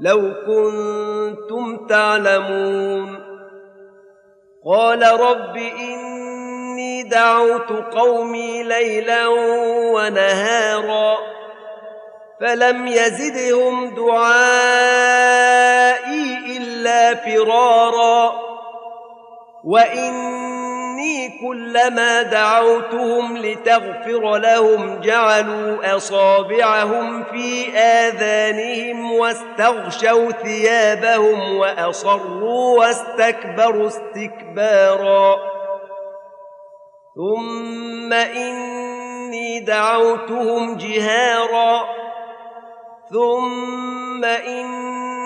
لو كنتم تعلمون قال رب إني دعوت قومي ليلا ونهارا فلم يزدهم دعائي إلا فرارا واني كلما دعوتهم لتغفر لهم جعلوا أصابعهم في آذانهم واستغشوا ثيابهم وأصروا واستكبروا استكبارا. ثم إني دعوتهم جهارا. ثم إني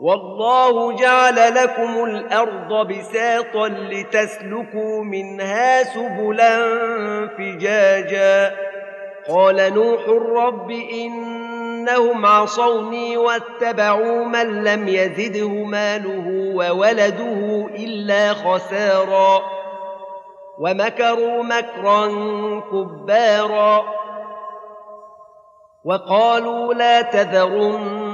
والله جعل لكم الأرض بساطا لتسلكوا منها سبلا فجاجا. قال نوح رب إنهم عصوني واتبعوا من لم يزده ماله وولده إلا خسارا. ومكروا مكرا كبارا. وقالوا لا تذرن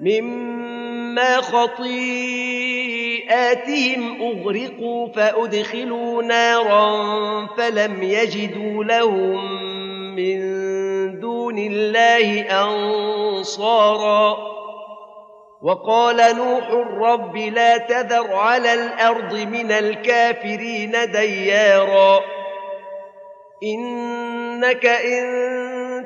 مما خطيئاتهم أغرقوا فأدخلوا نارا فلم يجدوا لهم من دون الله أنصارا. وقال نوح رب لا تذر على الأرض من الكافرين ديارا. إنك إن